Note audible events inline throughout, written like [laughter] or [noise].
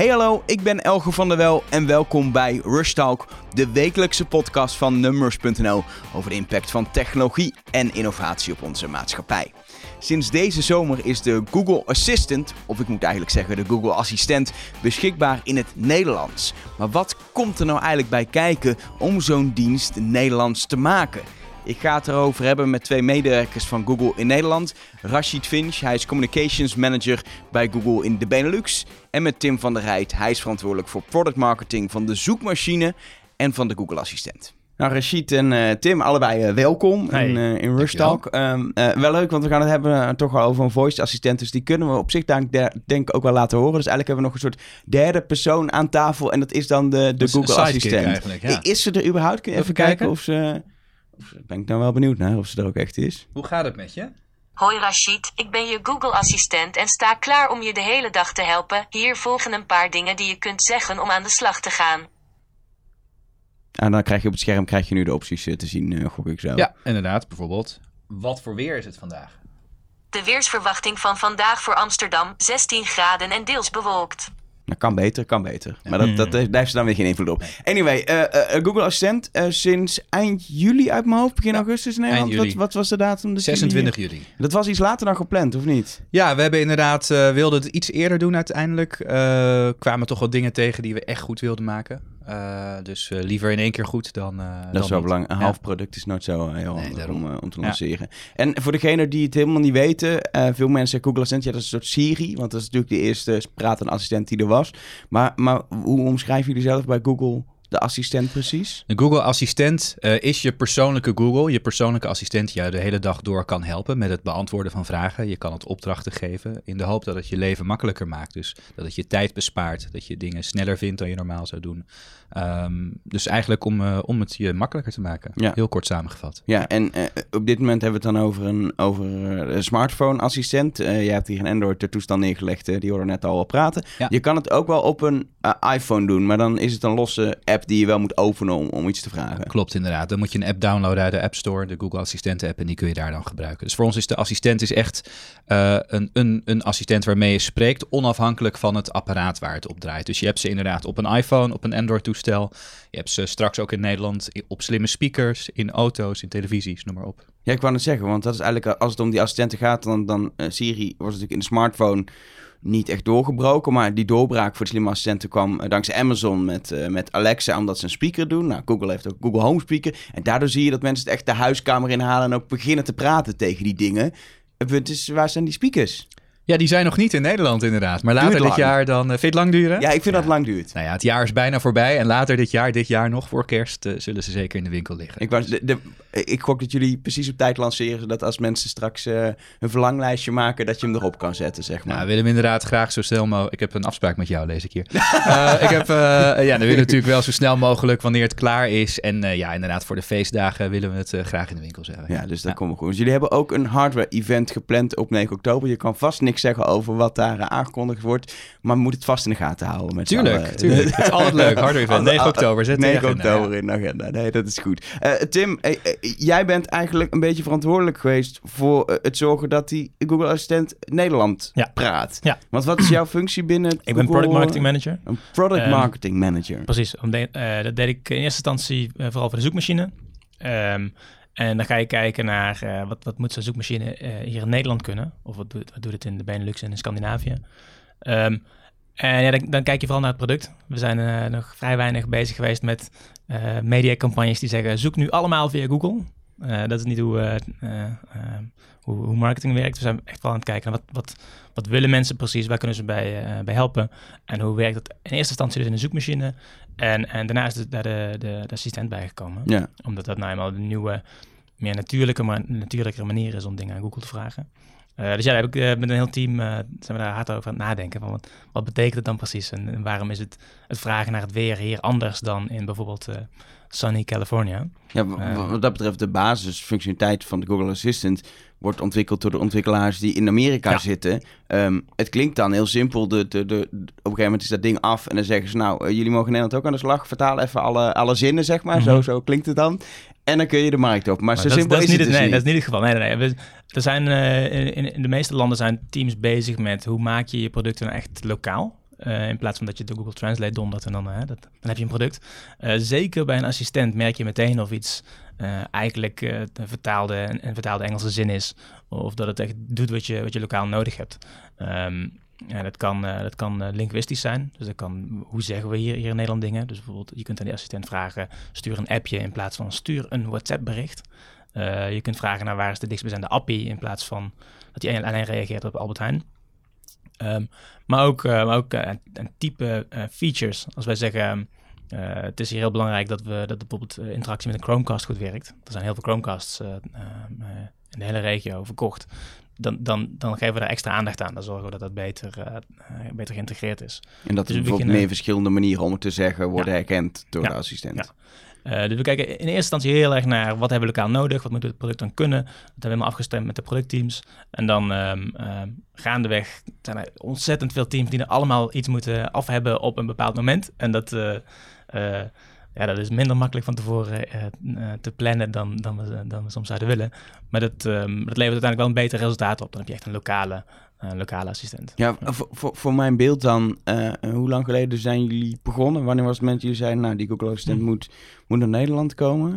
Hey hallo, ik ben Elge van der Wel en welkom bij Rush Talk, de wekelijkse podcast van Numbers.nl over de impact van technologie en innovatie op onze maatschappij. Sinds deze zomer is de Google Assistant, of ik moet eigenlijk zeggen de Google Assistent, beschikbaar in het Nederlands. Maar wat komt er nou eigenlijk bij kijken om zo'n dienst Nederlands te maken? Ik ga het erover hebben met twee medewerkers van Google in Nederland. Rashid Finch, hij is Communications Manager bij Google in de Benelux. En met Tim van der Rijt, hij is verantwoordelijk voor product marketing van de zoekmachine en van de Google Assistent. Nou, Rashid en uh, Tim, allebei uh, welkom Hey, in, uh, in Rush Talk. Um, wel leuk, want we gaan het hebben toch al over een voice assistent. Dus die kunnen we op zich denk, denk ik ook wel laten horen. Dus eigenlijk hebben we nog een soort derde persoon aan tafel. En dat is dan de, de Google Assistent. Ja. Is ze er überhaupt? Kun je even, even kijken, kijken of ze... Ben ik nou wel benieuwd naar of ze er ook echt is. Hoe gaat het met je? Hoi Rashid, ik ben je Google-assistent en sta klaar om je de hele dag te helpen. Hier volgen een paar dingen die je kunt zeggen om aan de slag te gaan. En dan krijg je op het scherm krijg je nu de opties te zien, uh, gok ik zo. Ja, inderdaad. Bijvoorbeeld, wat voor weer is het vandaag? De weersverwachting van vandaag voor Amsterdam, 16 graden en deels bewolkt. Dat kan beter, kan beter. Maar dat, dat, daar heeft ze dan weer geen invloed op. Anyway, uh, uh, Google Assistent uh, sinds eind juli uit mijn hoofd, begin augustus in Nederland. Wat, juli. wat was de datum? dat 26 jullie- juli. Dat was iets later dan gepland, of niet? Ja, we hebben inderdaad, eh wilden het iets eerder doen uiteindelijk. Eh, kwamen toch wat dingen tegen die we echt goed wilden maken. Eh, dus eh, liever in één keer goed dan. eh, Dat dan is wel belangrijk. Een Ja. half product is nooit zo heel handig om, om te Ja. lanceren. En voor degenen die het helemaal niet weten, veel mensen Google Assistant, ja, dat is een soort Siri, want dat is natuurlijk de eerste pratende assistent die er was. Maar, maar hoe omschrijven jullie zelf bij Google de assistent precies? De Google Assistent eh, is je persoonlijke Google, je persoonlijke assistent die jou de hele dag door kan helpen met het beantwoorden van vragen. Je kan het opdrachten geven in de hoop dat het je leven makkelijker maakt. Dus dat het je tijd bespaart, dat je dingen sneller vindt dan je normaal zou doen. Ehm, dus eigenlijk om, eh, om het je makkelijker te maken. Ja. Heel kort samengevat. Ja, en eh, op dit moment hebben we het dan over een, over eh, een smartphone-assistent. Eh jij hebt hier een Android-toestel neergelegd, die hoorden we net al wel praten. Ja. Je kan het ook wel op een iPhone doen, maar dan is het een losse app die je wel moet openen om, om iets te vragen. Klopt, inderdaad. Dan moet je een app downloaden uit de App Store, de Google Assistent app, en die kun je daar dan gebruiken. Dus voor ons is de assistent is echt een, een, een assistent waarmee je spreekt, onafhankelijk van het apparaat waar het op draait. Dus je hebt ze inderdaad op een iPhone, op een Android-toestel. Je hebt ze straks ook in Nederland op slimme speakers, in auto's, in televisies, noem maar op. Ja, ik wou het zeggen, want dat is eigenlijk, als het om die assistenten gaat, dan, dan eh, Siri was natuurlijk in de smartphone niet echt doorgebroken, maar die doorbraak voor de slimme assistenten kwam eh, dankzij Amazon met, eh, met Alexa, omdat ze een speaker doen. Nou, Google heeft ook Google Home Speaker. En daardoor zie je dat mensen het echt de huiskamer inhalen en ook beginnen te praten tegen die dingen. Het is, waar zijn die speakers? Ja, die zijn nog niet in Nederland inderdaad. Maar later dit jaar dan... eh, vind je het lang duren? Ja, ik vind dat het lang duurt. Nou ja, het jaar is bijna voorbij. En later dit jaar, dit jaar nog voor kerst, eh, zullen ze zeker in de winkel liggen. Ik, wou, de, de- ik gok dat jullie precies op tijd lanceren, zodat als mensen straks eh, een verlanglijstje maken, dat je hem erop kan zetten, zeg maar. Nou, we willen hem inderdaad graag zo snel mogelijk. Ik heb een afspraak met jou, lees ik hier. [laughs] Eh, ik heb, eh, ja, dan willen we natuurlijk wel zo snel mogelijk wanneer het klaar is. En eh, ja, inderdaad, voor de feestdagen willen we het eh, graag in de winkel zetten. Ja, dus dat komt wel goed. Dus jullie hebben ook een hardware-event gepland op 9 oktober. Je kan vast niks zeggen over wat daar eh, aangekondigd wordt, maar we moeten het vast in de gaten houden. Met Tuurlijk, tuurlijk. Het is altijd leuk. Hardware event, [laughs] 9 oktober. Zet in je 9 agenda, oktober in de agenda. Nee, dat is goed. Eh, Tim, eh, eh, jij bent eigenlijk een beetje verantwoordelijk geweest voor eh, het zorgen dat die Google Assistent Nederland Ja. praat. Ja. Want wat is jouw functie binnen Ik ben product marketing manager. Een product Ehm, marketing manager. Precies. Om de- eh, dat deed ik in eerste instantie eh, vooral voor de zoekmachine. Ehm, en dan ga je kijken naar wat, wat moet zo'n zoekmachine hier in Nederland kunnen. Of wat doet, wat doet het in de Benelux en in Scandinavië. Ehm, en ja, dan, dan kijk je vooral naar het product. We zijn nog vrij weinig bezig geweest met eh mediacampagnes die zeggen... zoek nu allemaal via Google. Eh, dat is niet hoe, eh, hoe, hoe marketing werkt. We zijn echt wel aan het kijken naar wat, wat, wat willen mensen precies, waar kunnen ze bij, bij helpen. En hoe werkt het in eerste instantie dus in de zoekmachine. En, en daarna is daar de, de, de assistent bijgekomen. Ja. Omdat dat nou eenmaal de nieuwe, meer natuurlijke, maar natuurlijke manier is om dingen aan Google te vragen. Eh, dus ja, daar heb ik eh, met een heel team eh, zijn we daar hard over aan het nadenken. Van wat, wat betekent het dan precies? En, en waarom is het, het vragen naar het weer hier anders dan in bijvoorbeeld sunny California? Ja, wat dat betreft, de basisfunctionaliteit van de Google Assistant wordt ontwikkeld door de ontwikkelaars die in Amerika Ja. zitten. Ehm, het klinkt dan heel simpel. De, de, de, op een gegeven moment is dat ding af en dan zeggen ze, nou, jullie mogen in Nederland ook aan de slag. Vertaal even alle, alle zinnen, zeg maar. zo, Mhm. zo klinkt het dan. En dan kun je de markt op. Maar, Maar zo dat, simpel dat is, niet het het, dus nee, niet. dat is niet het geval. Nee, nee, nee. Er zijn, eh, in, de meeste landen zijn teams bezig met hoe maak je je producten nou echt lokaal. eh, in plaats van dat je de Google Translate dondert en dan, eh, dat, dan heb je een product. Zeker bij een assistent merk je meteen of iets eigenlijk een vertaalde, een vertaalde Engelse zin is. Of dat het echt doet wat je, wat je lokaal nodig hebt. Ja, dat kan, dat kan linguistisch zijn. Dus dat kan, hoe zeggen we hier, hier in Nederland dingen? Dus bijvoorbeeld, je kunt aan die assistent vragen, stuur een appje in plaats van stuur een WhatsApp bericht. Eh, je kunt vragen naar waar is de dichtstbijzijnde appie in plaats van dat hij alleen reageert op Albert Heijn. Ehm, maar ook, eh, maar ook eh, een type features. Als wij zeggen, eh, het is hier heel belangrijk dat, we, dat bijvoorbeeld interactie met een Chromecast goed werkt. Er zijn heel veel Chromecasts eh, eh, eh, in de hele regio verkocht. Dan, dan, dan geven we daar extra aandacht aan. Dan zorgen we dat dat beter, beter geïntegreerd is. En dat er Dus we bijvoorbeeld meer verschillende manieren om het te zeggen worden Ja. herkend door Ja. de assistent. Ja. Eh, dus we kijken in eerste instantie heel erg naar wat hebben we lokaal nodig, wat moet het product dan kunnen. Dat hebben we helemaal afgestemd met de productteams. En dan ehm, ehm, gaandeweg zijn er ontzettend veel teams die er allemaal iets moeten af hebben op een bepaald moment. En dat, eh, eh, ja, dat is minder makkelijk van tevoren te plannen dan, dan, we, dan soms zouden willen. Maar dat, ehm, dat levert uiteindelijk wel een beter resultaat op. Dan heb je echt een lokale, eh, lokale assistent. Ja, voor, voor, voor mijn beeld dan, eh, hoe lang geleden zijn jullie begonnen? Wanneer was het moment dat jullie zeiden, nou, die Google Assistent Hm. moet, moet naar Nederland komen?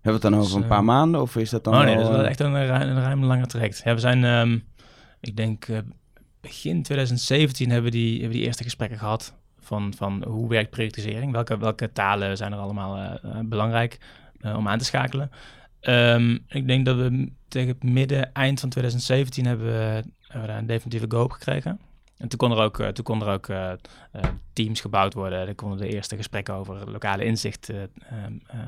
Hebben we het dan over een eh, paar maanden of is dat dan oh nee, dat is wel eh, echt een, ruim, een ruim langer traject. Ja, we zijn, ehm, ik denk, eh, begin 2017 hebben we die, hebben die eerste gesprekken gehad. Van, van hoe werkt prioritisering? Welke, welke talen zijn er allemaal eh, eh, belangrijk eh, om aan te schakelen? Ehm, ik denk dat we tegen het midden, eind van 2017 hebben we, hebben we daar een definitieve go op gekregen. En toen kon er ook, eh, toen kon er ook eh, eh, teams gebouwd worden. Er konden de eerste gesprekken over lokale inzicht eh, ehm, ehm, eh, eh,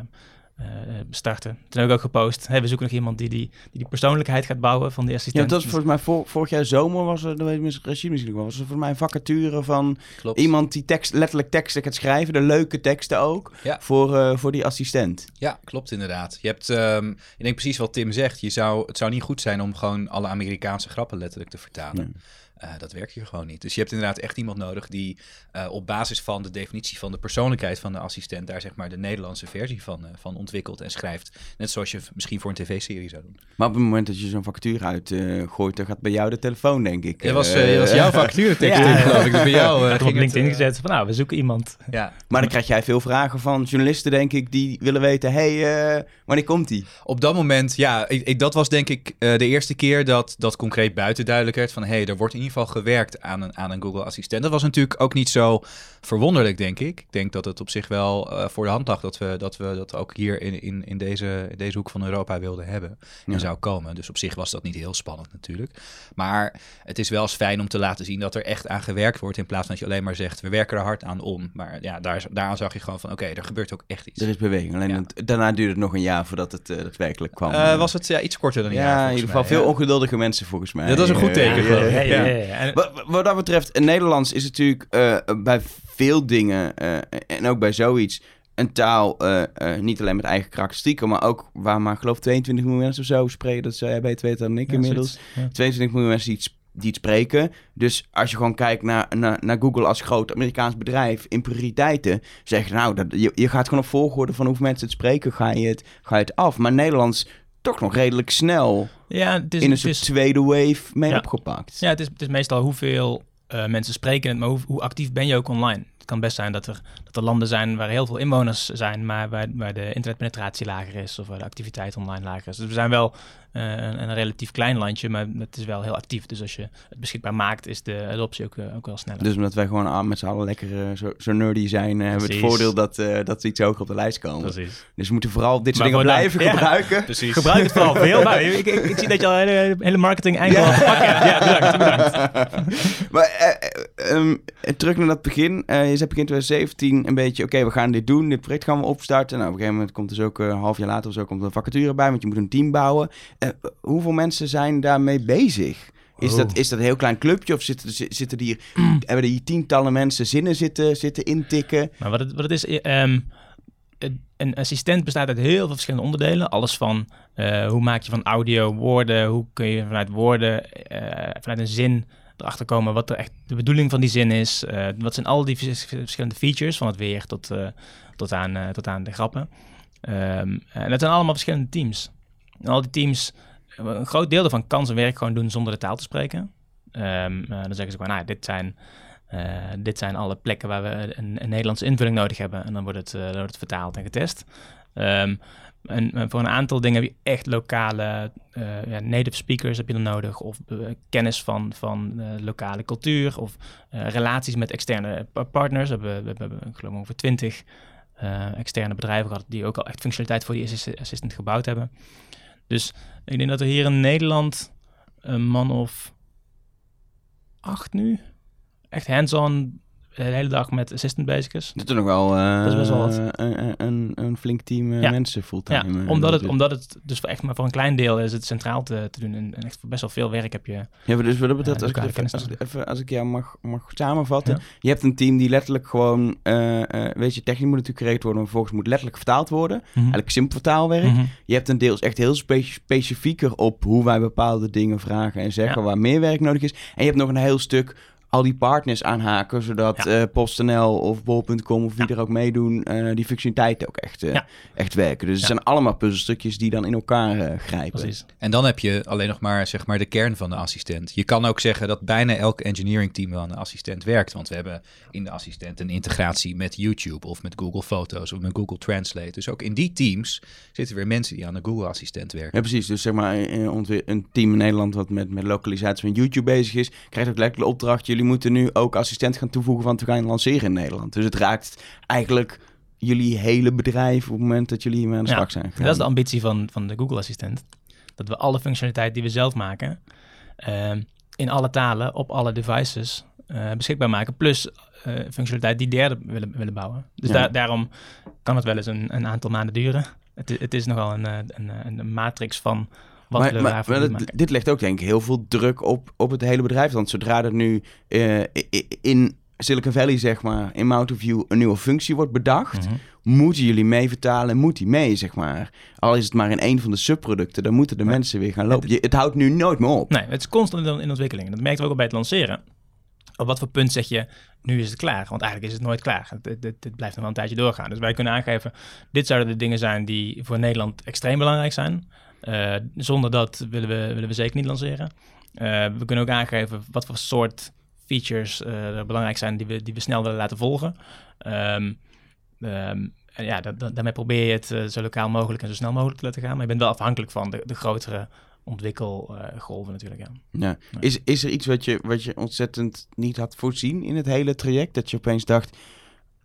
starten. Toen heb ik ook gepost. Hey, we zoeken nog iemand die die, die die persoonlijkheid gaat bouwen van die Ja, assistent. dat was volgens mij vor- vorig jaar zomer was er, dat weet ik misschien misschien wel, was er volgens mij een vacature van Klopt. iemand die tekst, letterlijk teksten gaat schrijven, de leuke teksten ook, Ja. voor, eh, voor die assistent. Ja, klopt inderdaad. Je hebt, ehm, ik denk precies wat Tim zegt. Je zou, het zou niet goed zijn om gewoon alle Amerikaanse grappen letterlijk te vertalen. Eh, dat werkt hier gewoon niet. Dus je hebt inderdaad echt iemand nodig die eh, op basis van de definitie van de persoonlijkheid van de assistent daar zeg maar de Nederlandse versie van, eh, van ontwikkelt en schrijft. Net zoals je misschien voor een tv-serie zou doen. Maar op het moment dat je zo'n vacature uitgooit, dan gaat bij jou de telefoon, denk ik. Dat was, dat was jouw [laughs] vacaturetekst, Ja, geloof ik. Dus bij jou eh, Ik heb op ging het, LinkedIn gezet van nou, we zoeken iemand. Ja, Maar dan krijg jij veel vragen van journalisten, denk ik, die willen weten, hey, eh, wanneer komt die? Op dat moment, ja, ik, ik- dat was denk ik eh, de eerste keer dat dat concreet buiten duidelijk werd van hé, hey, er wordt in ieder geval gewerkt aan een, aan een Google Assistent. Dat was natuurlijk ook niet zo verwonderlijk, denk ik. Ik denk dat het op zich wel eh, voor de hand lag dat we dat, we dat ook hier in, in, in, deze, in deze hoek van Europa wilden hebben en Ja. zou komen. Dus op zich was dat niet heel spannend natuurlijk. Maar het is wel eens fijn om te laten zien dat er echt aan gewerkt wordt in plaats van dat je alleen maar zegt we werken er hard aan om. Maar ja, daar, daaraan zag je gewoon van oké, er gebeurt ook echt iets. Er is beweging. Alleen Ja. het- daarna duurde het nog een jaar voordat het eh, daadwerkelijk kwam. Eh, was het ja, iets korter dan een ja, jaar in ieder geval mij, veel ongeduldige mensen volgens mij. Dat is een goed teken, ja. En- Wat, wat dat betreft, Nederlands is natuurlijk eh, bij veel dingen, eh, en ook bij zoiets, een taal, eh, niet alleen met eigen karakteristieken, maar ook waar maar, geloof 22 miljoen mensen of zo spreken. Dat zou jij beter weten dan ik Ja, inmiddels. zoiets, ja. 22 miljoen mensen die het, die het spreken. Dus als je gewoon kijkt naar, naar, naar Google als groot Amerikaans bedrijf in prioriteiten, zeg je nou, dat, je, je gaat gewoon op volgorde van hoeveel mensen het spreken, ga je het, ga je het af. Maar Nederlands toch nog redelijk snel Ja, het is, in een het soort is, tweede wave mee Ja. opgepakt. ja, het is, het is meestal hoeveel eh, mensen spreken het, maar hoe, hoe actief ben je ook online? Het kan best zijn dat er, dat er landen zijn waar heel veel inwoners zijn, maar waar, waar de internetpenetratie lager is of waar de activiteit online lager is. Dus we zijn wel eh, een, een relatief klein landje, maar het is wel heel actief. Dus als je het beschikbaar maakt, is de adoptie ook, eh, ook wel sneller. Dus omdat wij gewoon ah, met z'n allen lekker eh, zo, zo nerdy zijn, hebben we het voordeel dat, dat we iets hoger op de lijst komen. Precies. Dus we moeten vooral dit soort Maar dingen dan- blijven ja. gebruiken. [laughs] Precies. Gebruik het vooral veel. Nou, ik, ik, ik zie dat je al een hele, hele marketing angle Ja. ja. pakken. Ja, bedankt, bedankt. [laughs] maar eh, eh, ehm, terug naar dat begin. Je zei begin 2017 een beetje, oké, we gaan dit doen. Dit project gaan we opstarten. Nou, op een gegeven moment komt dus ook eh, een half jaar later of zo komt er een vacature bij, want je moet een team bouwen. Eh, hoeveel mensen zijn daarmee bezig? Is, Oh. dat, is dat een heel klein clubje of zitten, zitten er hier, [clears throat] hebben er hier tientallen mensen zinnen zitten, zitten intikken? Maar wat het, wat het is, eh, ehm, een- een assistent bestaat uit heel veel verschillende onderdelen. Alles van eh, hoe maak je van audio woorden, hoe kun je vanuit woorden, eh, vanuit een zin erachter komen wat er echt de bedoeling van die zin is. Eh, wat zijn al die vers- verschillende features, van het weer tot, eh, tot, aan, eh, tot aan de grappen. Ehm, en dat zijn allemaal verschillende teams. En al die teams, een groot deel daarvan kan zijn werk gewoon doen zonder de taal te spreken. Ehm, eh, dan zeggen ze gewoon, nou, dit zijn dit zijn alle plekken waar we een, Nederlandse invulling nodig hebben. En dan wordt het, wordt het vertaald en getest. Ehm, en, en voor een aantal dingen heb je echt lokale eh, ja, native speakers heb je dan nodig. Of eh, kennis van, van eh, lokale cultuur. Of eh, relaties met externe pa- partners. We hebben, we ik geloof ongeveer twintig externe bedrijven gehad... die ook al echt functionaliteit voor die assist- assistant gebouwd hebben. Dus ik denk dat er hier in Nederland een man of acht nu... echt hands-on de hele dag met assistant bezig is. Dat is nog wel, eh, Dat is best wel wat. een, een, een flink team eh, Ja. mensen fulltime. Ja, eh, omdat, dat het, omdat het dus echt maar voor een klein deel is het centraal te, te doen. En, en echt voor best wel veel werk heb je. Ja, dus wat dat betreft, als, ik even, als, ik nodig. even, als ik jou mag, mag samenvatten. Ja. Je hebt een team die letterlijk gewoon, eh, eh, weet je, technisch moet natuurlijk geregeld worden, maar vervolgens moet letterlijk vertaald worden. Eigenlijk simpel vertaalwerk. Mhm. Je hebt een deels echt heel spe- specifieker op hoe wij bepaalde dingen vragen en zeggen waar meer werk nodig is. En je hebt nog een heel stuk al die partners aanhaken, zodat Ja. eh, PostNL of Bol.com of wie er ook meedoen, eh, die functionaliteiten ook echt, eh, Ja. echt werken. Dus het zijn allemaal puzzelstukjes die dan in elkaar eh, grijpen. Precies. En dan heb je alleen nog maar, zeg maar de kern van de assistent. Je kan ook zeggen dat bijna elk engineering team wel aan een assistent werkt. Want we hebben in de assistent een integratie met YouTube of met Google Foto's of met Google Translate. Dus ook in die teams zitten weer mensen die aan de Google assistent werken. Ja, precies. Dus zeg maar een team in Nederland wat met, met lokalisatie van YouTube bezig is, krijgt ook letterlijk de opdracht, jullie moeten nu ook assistent gaan toevoegen, want we gaan lanceren in Nederland. Dus het raakt eigenlijk jullie hele bedrijf op het moment dat jullie hiermee aan de Ja, slag zijn gegaan. Dat is de ambitie van, van de Google Assistent. Dat we alle functionaliteit die we zelf maken, ehm, in alle talen, op alle devices eh, beschikbaar maken. Plus eh, functionaliteit die derden willen, willen bouwen. Dus Ja. daarom kan het wel eens een, een aantal maanden duren. Het, het is nogal een, eh, een, een, een matrix van wat maar, dit- dit legt ook denk ik heel veel druk op, op het hele bedrijf. Want zodra er nu eh, in Silicon Valley, zeg maar, in Mountain View een nieuwe functie wordt bedacht, Mhm. moeten jullie mee vertalen, moet die mee, zeg maar. Al is het maar in een van de subproducten, dan moeten de Maar mensen weer gaan lopen. Je, het houdt nu nooit meer op. Nee, het is constant in, in ontwikkeling. Dat merkten we ook al bij het lanceren. Op wat voor punt zeg je, nu is het klaar? Want eigenlijk is het nooit klaar. Het, het, het- het blijft nog wel een tijdje doorgaan. Dus wij kunnen aangeven, dit zouden de dingen zijn die voor Nederland extreem belangrijk zijn. Eh, zonder dat willen we, willen we zeker niet lanceren. Eh, we kunnen ook aangeven wat voor soort features eh, er belangrijk zijn die we, die we snel willen laten volgen. Ehm, en ja, dat, dat- daarmee probeer je het zo lokaal mogelijk en zo snel mogelijk te laten gaan. Maar je bent wel afhankelijk van de, de grotere ontwikkelgolven natuurlijk. Ja. Ja. Is, is er iets wat je, wat je ontzettend niet had voorzien in het hele traject? Dat je opeens dacht,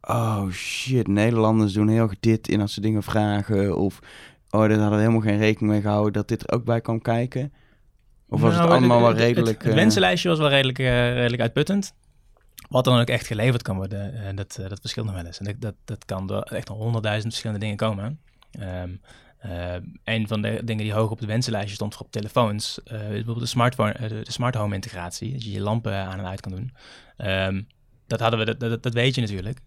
oh shit, Nederlanders doen heel erg dit in als ze dingen vragen. Of, oh, daar hadden we helemaal geen rekening mee gehouden dat dit er ook bij kwam kijken. Of was Nou, het allemaal wel redelijk... Het, het eh, wensenlijstje was wel redelijk, eh, redelijk uitputtend. Wat dan ook echt geleverd kan worden, eh, dat, dat verschilt nog wel eens. En dat, dat, dat kan door echt nog honderdduizend verschillende dingen komen. Eh, een van de dingen die hoog op het wensenlijstje stond voor op telefoons, is bijvoorbeeld de, smartphone, eh, de, de smart home integratie. Dat je je lampen aan en uit kan doen. Ehm, dat hadden we, dat, dat, dat weet je natuurlijk.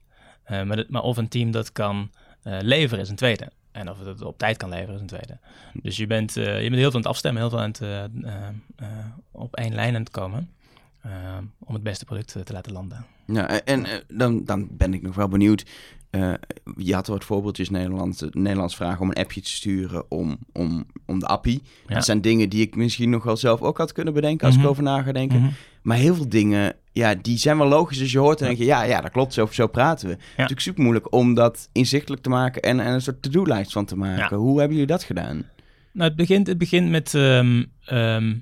Maar, dat- maar of een team dat kan leveren is een tweede. En of het het op tijd kan leveren is een tweede. Dus je bent, eh, je bent heel veel aan het afstemmen, heel veel aan het, eh, eh, op één lijn aan het komen. om het beste product te laten landen. Ja, en- dan, dan ben ik nog wel benieuwd. Je had wat voorbeeldjes Nederlands, Nederlands vragen om een appje te sturen om, om, om de appie. Ja. Dat zijn dingen die ik misschien nog wel zelf ook had kunnen bedenken als Mhm. ik over na ga denken. Mhm. Maar heel veel dingen, ja, die zijn wel logisch. Dus je hoort en denk je, ja, ja, dat klopt, zo, zo praten we. Het is natuurlijk super moeilijk om dat inzichtelijk te maken en, en een soort to-do-lijst van te maken. Hoe hebben jullie dat gedaan? Nou, het begint, het begint met ehm ehm,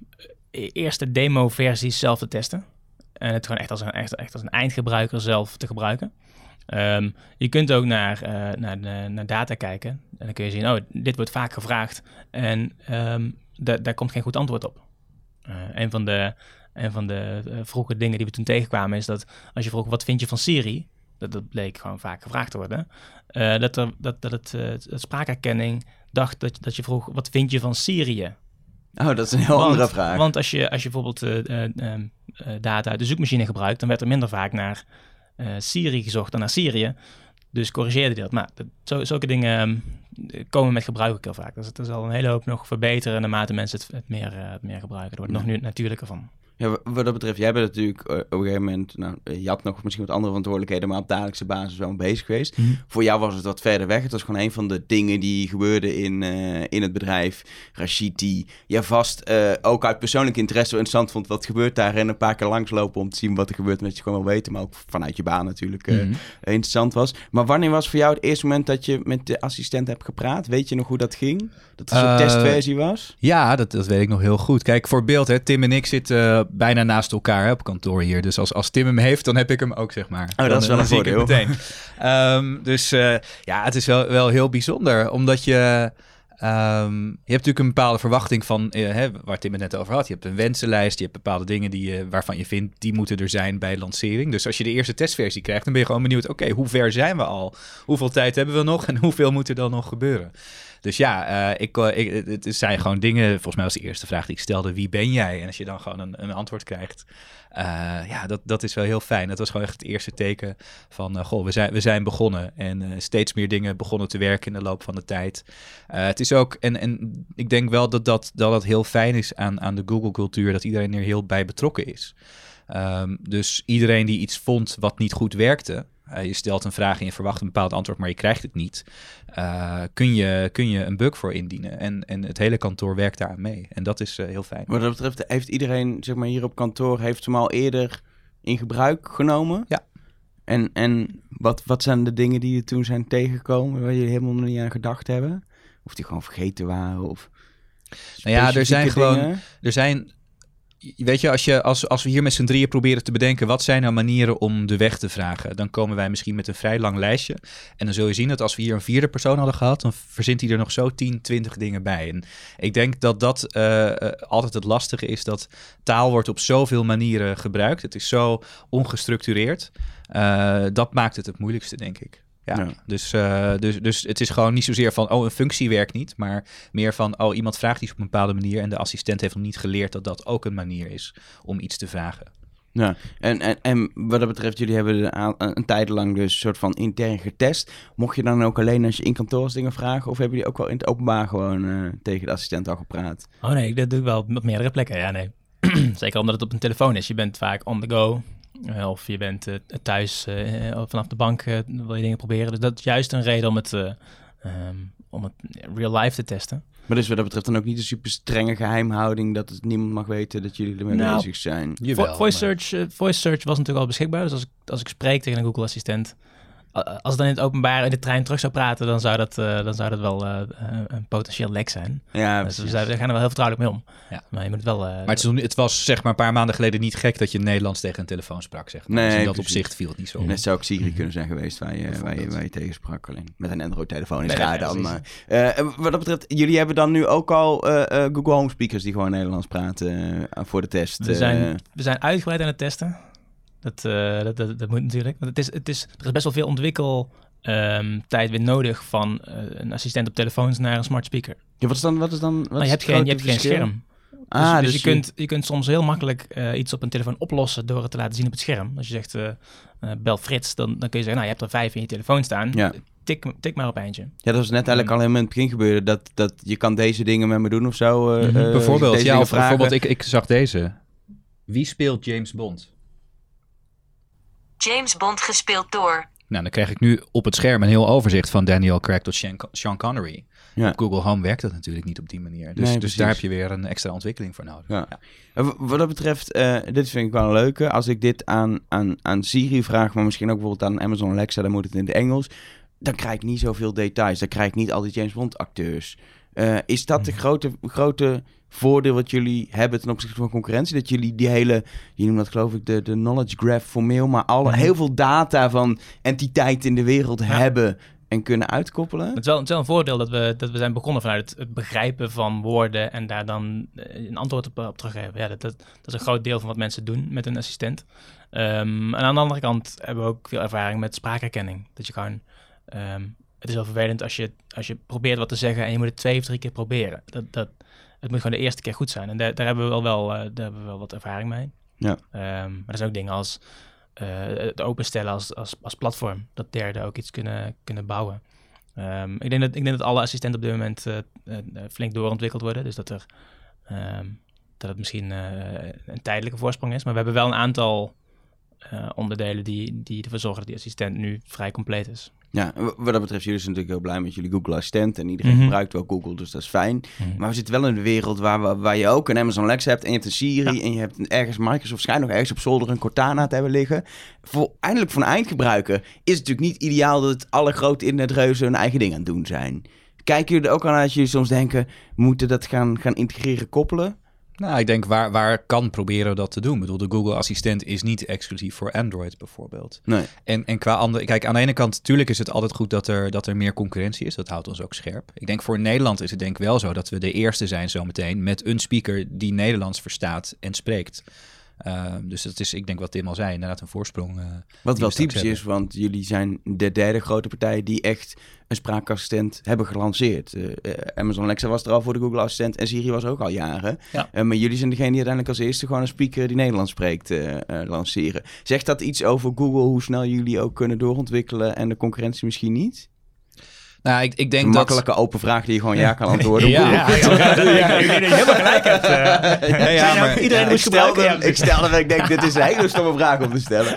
e- eerst de demo-versies zelf te testen. En het gewoon echt als een, echt, echt als een eindgebruiker zelf te gebruiken. Ehm, je kunt ook naar, eh, naar, de- naar data kijken. En dan kun je zien, oh, dit wordt vaak gevraagd. En da- daar komt geen goed antwoord op. Eh, een van de, een van de eh, vroege dingen die we toen tegenkwamen is dat als je vroeg, wat vind je van Siri? Dat, dat bleek gewoon vaak gevraagd te worden. Eh, dat, er, dat, dat het, eh, het spraakherkenning dacht dat, dat je vroeg, wat vind je van Syrië? Oh, dat is een heel andere vraag. Want als je, als je bijvoorbeeld eh, eh, ehm, eh, data uit de zoekmachine gebruikt, dan werd er minder vaak naar Syrië gezocht dan naar Syrië. Dus corrigeerde die dat. Maar dat, zo, zulke dingen ehm, komen met gebruik ook heel vaak. Dus het zal een hele hoop nog verbeteren naarmate mensen het, het, meer, het meer gebruiken. Er wordt nog nu natuurlijker van. Ja, wa- wat dat betreft, jij bent natuurlijk eh, op een gegeven moment, nou, eh, je had nog misschien wat andere verantwoordelijkheden, maar op dagelijkse basis wel bezig geweest. Mhm. Voor jou was het wat verder weg. Het was gewoon een van de dingen die gebeurden in, eh, in het bedrijf. Rashid, die ja, vast ook uit persoonlijk interesse wel interessant vond wat gebeurt daar. En een paar keer langslopen om te zien wat er gebeurt, met je gewoon wil weten. Maar ook vanuit je baan natuurlijk Mhm. interessant was. Maar wanneer was voor jou het eerste moment dat je met de assistent hebt gepraat? Weet je nog hoe dat ging? Dat het een testversie was? Ja, dat, dat weet ik nog heel goed. Kijk, voor beeld, hè, Tim en ik zitten bijna naast elkaar hè, op kantoor hier. Dus als, als Tim hem heeft, dan heb ik hem ook, zeg maar. Oh, dat Dan, is wel een voordeel. meteen. Ehm, dus eh, ja, het is wel, wel heel bijzonder, omdat je... ehm, je hebt natuurlijk een bepaalde verwachting van, eh, hè, waar Tim het net over had. Je hebt een wensenlijst, je hebt bepaalde dingen die je, waarvan je vindt, die moeten er zijn bij lancering. Dus als je de eerste testversie krijgt, dan ben je gewoon benieuwd, oké, hoe ver zijn we al? Hoeveel tijd hebben we nog en [laughs] hoeveel moet er dan nog gebeuren? Dus ja, eh, ik, eh, ik, het zijn gewoon dingen. Volgens mij was de eerste vraag die ik stelde: wie ben jij? En als je dan gewoon een, een antwoord krijgt, ja, dat, dat is wel heel fijn. Dat was gewoon echt het eerste teken van: eh, goh, we zijn, we zijn begonnen. En eh, steeds meer dingen begonnen te werken in de loop van de tijd. Eh, het is ook, en, en ik denk wel dat dat, dat dat heel fijn is aan, aan de Google-cultuur, dat iedereen er heel bij betrokken is. Ehm, dus iedereen die iets vond wat niet goed werkte, eh, je stelt een vraag en je verwacht een bepaald antwoord, maar je krijgt het niet. eh, kun, je, kun je een bug voor indienen. En, en het hele kantoor werkt daaraan mee. En dat is eh, heel fijn. Wat dat betreft, heeft iedereen zeg maar, hier op kantoor heeft hem al eerder in gebruik genomen? Ja. En, en wat, wat zijn de dingen die er toen zijn tegengekomen waar jullie helemaal niet aan gedacht hebben? Of die gewoon vergeten waren? Of Nou ja, er zijn gewoon-? Er zijn. Weet je, als, je als, als we hier met z'n drieën proberen te bedenken. wat zijn nou manieren om de weg te vragen. dan komen wij misschien met een vrij lang lijstje. En dan zul je zien dat als we hier een vierde persoon hadden gehad. dan verzint hij er nog zo 10, 20 dingen bij. En ik denk dat dat eh, eh, altijd het lastige is. dat taal wordt op zoveel manieren gebruikt. Het is zo ongestructureerd. Eh, dat maakt het het moeilijkste, denk ik. Ja, Ja. Dus, eh, dus, dus het is gewoon niet zozeer van, oh, een functie werkt niet, maar meer van, oh, iemand vraagt iets op een bepaalde manier en de assistent heeft nog niet geleerd dat dat ook een manier is om iets te vragen. Ja, en, en, en wat dat betreft, jullie hebben een, een tijd lang dus een soort van intern getest. Mocht je dan ook alleen als je in kantoor dingen vragen? Of hebben jullie ook wel in het openbaar gewoon eh, tegen de assistent al gepraat? Oh nee, dat doe ik wel op meerdere plekken. Ja, nee. [clears throat] Zeker omdat het op een telefoon is. Je bent vaak on the go. Eh, of je bent eh, thuis eh, vanaf de bank eh, wil je dingen proberen. Dus dat is juist een reden om het, eh, ehm, om het real life te testen. Maar dus wat dat betreft dan ook niet een super strenge geheimhouding dat het niemand mag weten dat jullie ermee Nou, bezig zijn. Vo- voice, search, eh, voice search was natuurlijk al beschikbaar. Dus als ik, als ik spreek tegen een Google Assistent, als het dan in het openbaar in de trein terug zou praten, dan zou dat, eh, dan zou dat wel eh, een potentieel lek zijn. Ja, Dus we, precies. zijn, we gaan er wel heel vertrouwelijk mee om. Ja. Maar je moet het wel... eh, Maar het, is het was zeg maar een paar maanden geleden niet gek dat je Nederlands tegen een telefoon sprak. Zeg maar. Nee, dus in dat precies. opzicht viel het niet zo. op. Net zou ook Siri kunnen zijn geweest waar je, waar je, Bijvoorbeeld. waar je tegen sprak. Alleen met een Android-telefoon is Nee, dan. Maar, eh, wat dat betreft, jullie hebben dan nu ook al eh, eh, Google Home speakers die gewoon Nederlands praten voor de test. We zijn, we zijn uitgebreid aan het testen. Dat, eh, dat, dat, dat moet natuurlijk. Want het is, het is, er is best wel veel ontwikkel ehm, tijd weer nodig van eh, een assistent op telefoons naar een smart speaker. ja, wat is dan? Wat is dan wat je hebt geen, je hebt geen scherm. Ah, dus, dus dus je, kunt, je kunt soms heel makkelijk eh, iets op een telefoon oplossen door het te laten zien op het scherm. Als je zegt, eh, eh, bel Frits, dan, dan kun je zeggen, nou, je hebt er vijf in je telefoon staan. Ja. Tik, tik maar op eentje. Ja, dat was net eigenlijk al helemaal in het begin gebeurde. Dat, dat je kan deze dingen met me doen of zo. eh, Mhm. eh, bijvoorbeeld, ja, of bijvoorbeeld ik, ik zag deze. Wie speelt James Bond? James Bond gespeeld door. Nou, dan krijg ik nu op het scherm een heel overzicht van Daniel Craig tot Sean, Sean Connery. Ja. Op Google Home werkt dat natuurlijk niet op die manier. Dus, Nee, dus daar heb je weer een extra ontwikkeling voor nodig. Ja. Wat dat betreft, eh, dit vind ik wel een leuke. Als ik dit aan, aan, aan Siri vraag, maar misschien ook bijvoorbeeld aan Amazon Alexa, dan moet het in het Engels. Dan krijg ik niet zoveel details. Dan krijg ik niet al die James Bond acteurs. Eh, is dat de grote, grote voordeel wat jullie hebben ten opzichte van concurrentie? Dat jullie die hele, je noemt dat geloof ik de, de knowledge graph formeel, maar alle, Mhm. heel veel data van entiteiten in de wereld Ja. hebben en kunnen uitkoppelen? Het is wel, het is wel een voordeel dat we, dat we zijn begonnen vanuit het, het begrijpen van woorden en daar dan eh, een antwoord op, op teruggeven. Ja, dat, dat, dat is een groot deel van wat mensen doen met een assistent. Ehm, en aan de andere kant hebben we ook veel ervaring met spraakherkenning. Dat je gewoon, ehm, het is wel vervelend als je, als je probeert wat te zeggen en je moet het twee of drie keer proberen. Dat, dat, het moet gewoon de eerste keer goed zijn. En daar, daar hebben we wel, wel, eh, daar hebben we wel wat ervaring mee. Ja. Ehm, maar er zijn ook dingen als eh, het openstellen als, als, als platform. Dat derden ook iets kunnen, kunnen bouwen. Ehm, ik, denk dat, ik denk dat alle assistenten op dit moment eh, flink doorontwikkeld worden. Dus dat er, ehm, dat het misschien een tijdelijke voorsprong is. Maar we hebben wel een aantal onderdelen die, die ervoor zorgen dat die assistent nu vrij compleet is. Ja, wat dat betreft, jullie zijn natuurlijk heel blij met jullie Google Assistent. En iedereen Mhm. gebruikt wel Google, dus dat is fijn. Mhm. Maar we zitten wel in een wereld waar, we, waar je ook een Amazon Alexa hebt en je hebt een Siri en je hebt ergens Microsoft schijnt nog ergens op zolder een Cortana te hebben liggen. Voor, eindelijk voor een eindgebruiker is het natuurlijk niet ideaal dat het alle grote internetreuzen hun eigen ding aan het doen zijn. Kijken jullie er ook aan als jullie soms denken, we moeten dat gaan, gaan integreren, koppelen? Nou, ik denk waar, waar kan proberen dat te doen. Ik bedoel, de Google Assistent is niet exclusief voor Android bijvoorbeeld. Nee. En, en qua andere, kijk, aan de ene kant, natuurlijk is het altijd goed dat er, dat er meer concurrentie is. Dat houdt ons ook scherp. Ik denk voor Nederland is het denk ik wel zo dat we de eerste zijn zometeen met een speaker die Nederlands verstaat en spreekt. Ehm, dus dat is, ik denk wat Tim al zei, inderdaad een voorsprong. eh, Wat wel typisch hebben. is, want jullie zijn de derde grote partij die echt een spraakassistent hebben gelanceerd. Eh, eh, Amazon Alexa was er al voor de Google Assistent en Siri was ook al jaren. Ja. Maar jullie zijn degene die uiteindelijk als eerste gewoon een speaker die Nederlands spreekt lanceren. Zegt dat iets over Google, hoe snel jullie ook kunnen doorontwikkelen en de concurrentie misschien niet? Nou, ik, ik Een denk dat... makkelijke open vraag die je gewoon ja kan antwoorden. Ja. Google. Ja, ja, ja, ik denk dat je helemaal gelijk hebt. eh. Ja, ja, Zijn ook- maar- iedereen Ja, moest ik gebruiken. ik stelde dat ik denk, dit is een hele stomme vraag om te stellen.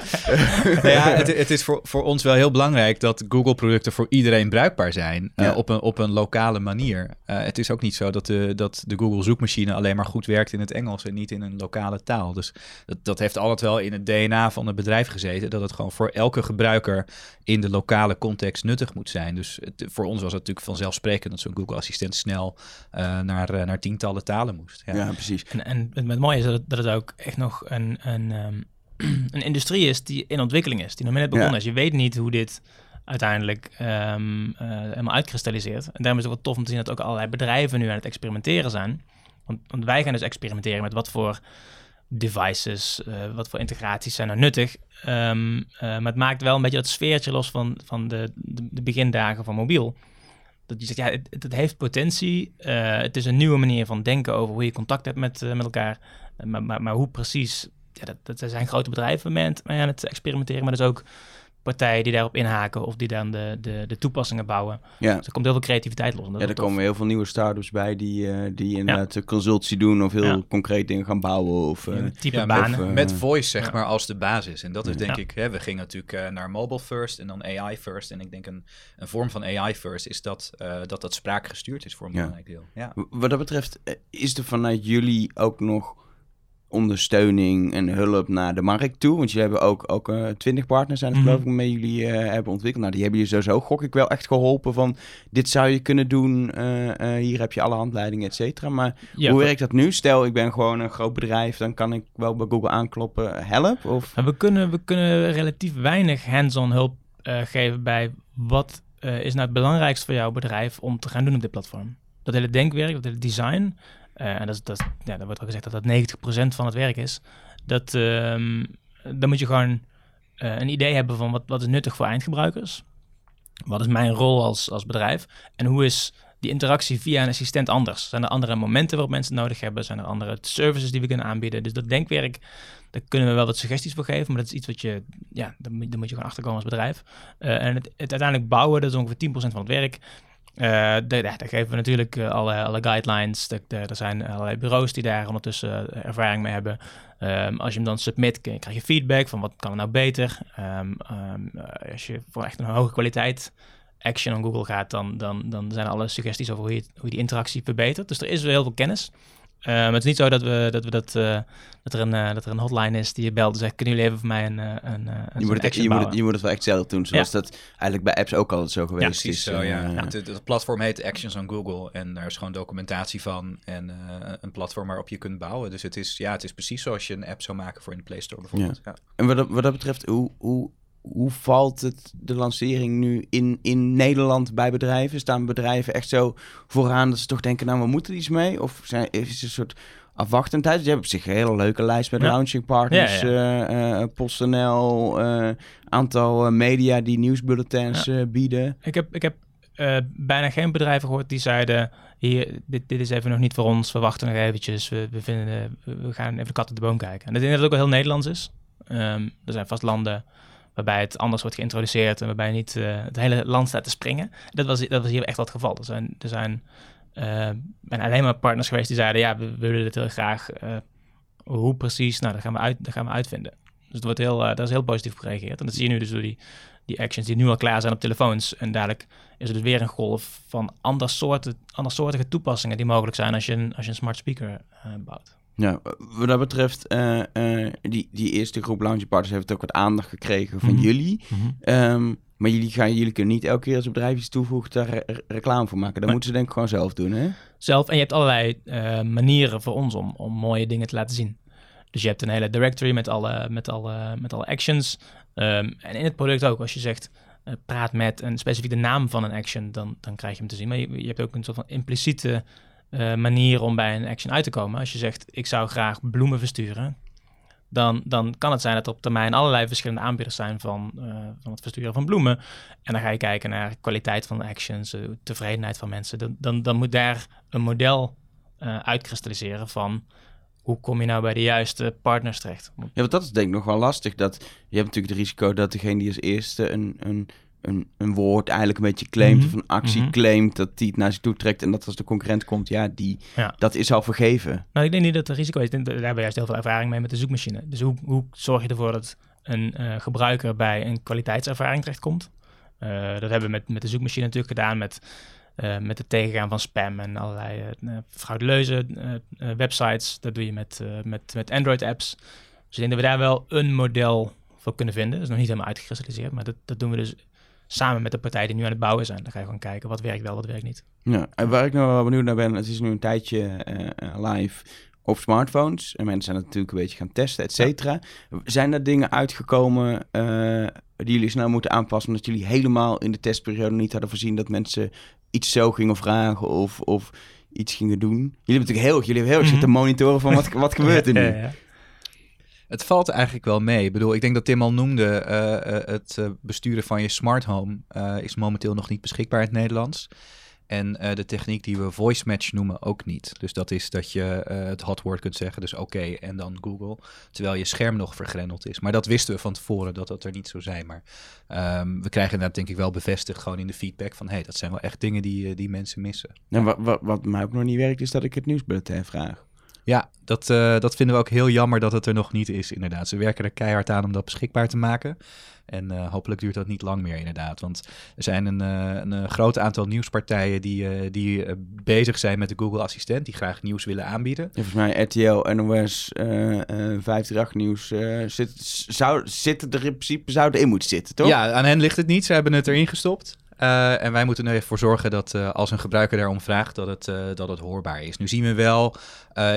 Nou ja, het, het is voor, voor ons wel heel belangrijk dat Google-producten voor iedereen bruikbaar zijn. eh, op, een, op een lokale manier. Eh, het is ook niet zo dat de, dat de Google-zoekmachine alleen maar goed werkt in het Engels en niet in een lokale taal. Dus dat, dat heeft altijd wel in het DNA van het bedrijf gezeten. Dat het gewoon voor elke gebruiker in de lokale context nuttig moet zijn. Dus het- voor ons was het natuurlijk vanzelfsprekend dat zo'n Google-assistent snel eh, naar, eh, naar tientallen talen moest. Ja. Ja, precies. En, en het, het mooie is dat het, dat het ook echt nog een, een, ehm, [clears throat] een industrie is die in ontwikkeling is, die nog net begonnen Ja. is. Je weet niet hoe dit uiteindelijk ehm, eh, helemaal uitkristalliseert. En daarom is het ook wel tof om te zien dat ook allerlei bedrijven nu aan het experimenteren zijn. Want, want wij gaan dus experimenteren met wat voor devices, eh, wat voor integraties zijn er nuttig. Ehm, eh, maar het maakt wel een beetje dat sfeertje los van, van de, de, begindagen van mobiel. Dat je zegt, ja, het, het heeft potentie. Eh, het is een nieuwe manier van denken over hoe je contact hebt met, met elkaar. Maar, maar, maar hoe precies, ja, dat, dat zijn grote bedrijven mee aan, het, experimenteren. Maar dus ook partijen die daarop inhaken of die dan de, de, de toepassingen bouwen. Ja. Dus er komt heel veel creativiteit los. en dat Ja, er tof. komen heel veel nieuwe start-ups bij die, eh, die inderdaad ja. consultie doen of heel Ja. concreet dingen gaan bouwen. Of, eh, type Ja, banen. of, eh, Met voice, zeg Ja. maar, als de basis. En dat is denk Ja. ik, hè, we gingen natuurlijk eh, naar mobile first en dan AI first. En ik denk een, een vorm van AI first is dat eh, dat, dat spraakgestuurd is voor een Ja. belangrijk deel. Ja. wat dat betreft, eh, is er vanuit jullie ook nog ondersteuning en hulp naar de markt toe? Want jullie hebben ook, ook eh, twintig partners zijn het Mhm. geloof ik waarmee jullie eh, hebben ontwikkeld. Nou, die hebben je sowieso, gok ik wel, echt geholpen van dit zou je kunnen doen, eh, hier heb je alle handleidingen, et cetera. Maar Ja, hoe we- werkt dat nu? Stel, ik ben gewoon een groot bedrijf, dan kan ik wel bij Google aankloppen, help? Of... We kunnen, we kunnen relatief weinig hands-on hulp geven bij wat is nou het belangrijkste voor jouw bedrijf om te gaan doen op dit platform. Dat hele denkwerk, dat hele design, en dat, dat, ja, wordt al gezegd dat dat 90% van het werk is. Dat, ehm, dan moet je gewoon eh, een idee hebben van wat, wat is nuttig voor eindgebruikers. Wat is mijn rol als, als bedrijf? En hoe is die interactie via een assistent anders? Zijn er andere momenten waarop mensen het nodig hebben? Zijn er andere services die we kunnen aanbieden? Dus dat denkwerk, daar kunnen we wel wat suggesties voor geven. Maar dat is iets wat je, ja, daar moet je gewoon achterkomen als bedrijf. Eh, en het, het uiteindelijk bouwen, dat is ongeveer 10% van het werk. Eh, daar, geven we natuurlijk eh, alle, alle guidelines. Er, zijn allerlei bureaus die daar ondertussen eh, ervaring mee hebben. Ehm, als je hem dan submit, krijg je feedback van wat kan er nou beter. Eh, als je voor echt een hoge kwaliteit action on Google gaat, dan, dan, dan zijn alle suggesties over hoe je, hoe je die interactie verbetert. Dus er is wel heel veel kennis. Maar het is niet zo dat, we, dat, we dat, eh, dat, er een, eh, dat er een hotline is die je belt en zegt, kunnen jullie even voor mij een, eh, een, eh, een Je moet, het, action je, moet het, je moet het wel echt zelf doen, zoals dat eigenlijk bij apps ook altijd zo geweest Ja, precies is. zo, ja. Het, platform heet Actions on Google en daar is gewoon documentatie van en eh, een platform waarop je kunt bouwen. Dus het is, ja, het is precies zoals je een app zou maken voor in de Play Store bijvoorbeeld. Ja. En wat dat, wat dat betreft, hoe, hoe, hoe valt het, de lancering nu in, in Nederland bij bedrijven? Staan bedrijven echt zo vooraan dat ze toch denken, nou, we moeten iets mee? Of zijn, is het een soort afwachtendheid? Je hebt op zich een hele leuke lijst met Ja. launching partners, Ja, eh, eh, PostNL, eh, aantal media die nieuwsbulletins bieden. Ik heb, ik heb bijna geen bedrijven gehoord die zeiden... Hier, dit, dit is even nog niet voor ons. We wachten nog eventjes. We, we, vinden, we- gaan even de kat op de boom kijken. En ik denk dat het ook wel heel Nederlands is. Ehm, er zijn vast landen waarbij het anders wordt geïntroduceerd... en waarbij niet eh, het hele land staat te springen. Dat was, dat was hier echt wel het geval. Er zijn, er zijn ben alleen maar partners geweest die zeiden, ja, we, willen dit heel graag. Uh, hoe precies? Nou, dat gaan we, uit, dat gaan we uitvinden. Dus het wordt heel, daar is heel positief op gereageerd. En dat zie je nu dus door die, die actions die nu al klaar zijn op telefoons. En dadelijk is er dus weer een golf van andersoortige toepassingen die mogelijk zijn als je een, als je een smart speaker bouwt. Ja, wat dat betreft, uh, uh, die, die eerste groep launch partners heeft ook wat aandacht gekregen van Mhm. jullie. Mhm. Um, maar jullie, gaan, jullie kunnen niet elke keer als bedrijf iets toevoegen daar re reclame voor maken. Dat moeten ze denk ik gewoon zelf doen, hè? zelf. En je hebt allerlei uh, manieren voor ons om, om mooie dingen te laten zien. Dus je hebt een hele directory met alle, met alle, met alle actions. Um, en in het product ook, als je zegt praat met een specifieke naam van een action, dan, dan krijg je hem te zien. Maar je, je hebt ook een soort van impliciete uh, manier om bij een action uit te komen. Als je zegt ik zou graag bloemen versturen, dan, dan kan het zijn dat er op termijn allerlei verschillende aanbieders zijn van, uh, van het versturen van bloemen. En dan ga je kijken naar kwaliteit van de actions, uh, tevredenheid van mensen. Dan, dan, moet daar een model uitkristalliseren van hoe kom je nou bij de juiste partners terecht. Ja, want dat is denk ik nog wel lastig. Dat, je hebt natuurlijk het risico dat degene die als eerste een, een, een, een woord eigenlijk een beetje claimt Mhm. of een actie Mhm. claimt, dat die het naar zich toe trekt en dat als de concurrent komt, ja, die, Ja. dat is al vergeven. Nou, ik denk niet dat het risico is. Daar hebben we juist heel veel ervaring mee met de zoekmachine. Dus hoe, hoe zorg je ervoor dat een eh, gebruiker bij een kwaliteitservaring terechtkomt? Eh dat hebben we met, met de zoekmachine natuurlijk gedaan met, eh, met het tegengaan van spam en allerlei frauduleuze eh, websites. Dat doe je met, met, met Android-apps. Dus ik denk dat we daar wel een model voor kunnen vinden. Dat is nog niet helemaal uitgekristalliseerd, maar dat, dat doen we dus samen met de partijen die nu aan het bouwen zijn. Dan ga je gewoon kijken wat werkt wel, wat werkt niet. Ja, en waar ik nou wel benieuwd naar ben, het is nu een tijdje eh, eh, live op smartphones. En mensen zijn natuurlijk een beetje gaan testen, et cetera. Zijn er dingen uitgekomen eh, die jullie snel moeten aanpassen, omdat jullie helemaal in de testperiode niet hadden voorzien dat mensen iets zo gingen vragen of, of iets gingen doen? Jullie hebben natuurlijk heel, jullie hebben heel Mhm. zitten monitoren van wat, wat [laughs] gebeurt er nu. Ja. Het valt eigenlijk wel mee. Ik bedoel, ik denk dat Tim al noemde, uh, uh, het uh, besturen van je smart home is momenteel nog niet beschikbaar in het Nederlands. En de techniek die we voice match noemen ook niet. Dus dat is dat je het hotwoord kunt zeggen, dus oké, en dan Google, terwijl je scherm nog vergrendeld is. Maar dat wisten we van tevoren dat dat er niet zou zijn. Maar um, we krijgen dat denk ik wel bevestigd gewoon in de feedback van, hé, hey, dat zijn wel echt dingen die, die mensen missen. Wat, wat, wat mij ook nog niet werkt, is dat ik het nieuwsbulletin vraag. Ja, dat, uh, dat vinden we ook heel jammer dat het er nog niet is, inderdaad. Ze werken er keihard aan om dat beschikbaar te maken. En uh, hopelijk duurt dat niet lang meer, inderdaad. Want er zijn een, uh, een, groot aantal nieuwspartijen die, die bezig zijn met de Google Assistent, die graag nieuws willen aanbieden. Ja, volgens mij RTL, NOS, uh, 538 Nieuws, zit, zou, zit er in principe zou erin moeten zitten, toch? Ja, aan hen ligt het niet. Ze hebben het erin gestopt. Uh, en wij moeten er even voor zorgen dat uh, als een gebruiker daarom vraagt, dat het, uh, dat het hoorbaar is. Nu zien we wel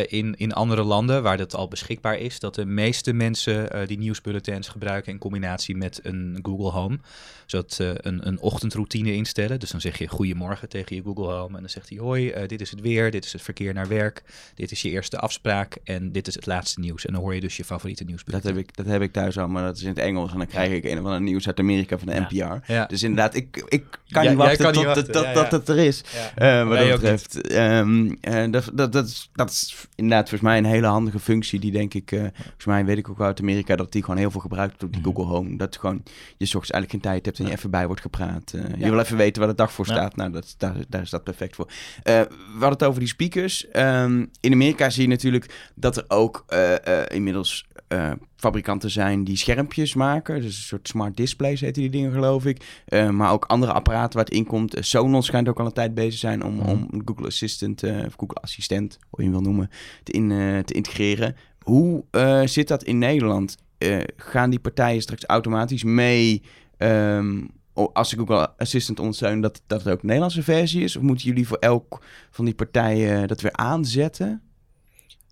in, in andere landen waar dat al beschikbaar is, dat de meeste mensen die nieuwsbulletins gebruiken in combinatie met een Google Home. Zodat een, een ochtendroutine instellen. Dus dan zeg je goedemorgen tegen je Google Home. En dan zegt hij hoi, dit is het weer, dit is het verkeer naar werk, dit is je eerste afspraak en dit is het laatste nieuws. En dan hoor je dus je favoriete nieuwsbulletin. Dat heb ik, dat heb ik thuis al, maar dat is in het Engels. En dan krijg ik een of ander nieuws uit Amerika van de NPR. Ja. Ja. Dus inderdaad, ik, ik kan Ja, niet wachten kan tot niet dat, dat, dat het er is. Eh, wat dat betreft. Ehm, eh, dat, dat, dat, is, dat is inderdaad volgens mij een hele handige functie. Die denk ik, eh, volgens mij weet ik ook uit Amerika dat die gewoon heel veel gebruikt wordt op die Mhm. Google Home. Dat gewoon je s ochtends eigenlijk geen tijd hebt en je even bij wordt gepraat. Eh, Je wil even weten waar de dag voor Ja. staat. Nou, dat, daar, daar is dat perfect voor. Eh, we hadden het over die speakers. Ehm, in Amerika zie je natuurlijk dat er ook eh, eh, inmiddels eh, fabrikanten zijn die schermpjes maken. Dus een soort smart displays heten die dingen, geloof ik. Eh, maar ook andere apparaten waar het in komt. Eh, Sonos schijnt ook al een tijd bezig zijn om, Mhm. om Google Assistant, eh, of Google Assistent, hoe je hem wil noemen, te, in, te integreren. Hoe zit dat in Nederland? Gaan die partijen straks automatisch mee... ehm, als ze Google Assistant ondersteunen, dat, dat het ook een Nederlandse versie is? Of moeten jullie voor elk van die partijen dat weer aanzetten?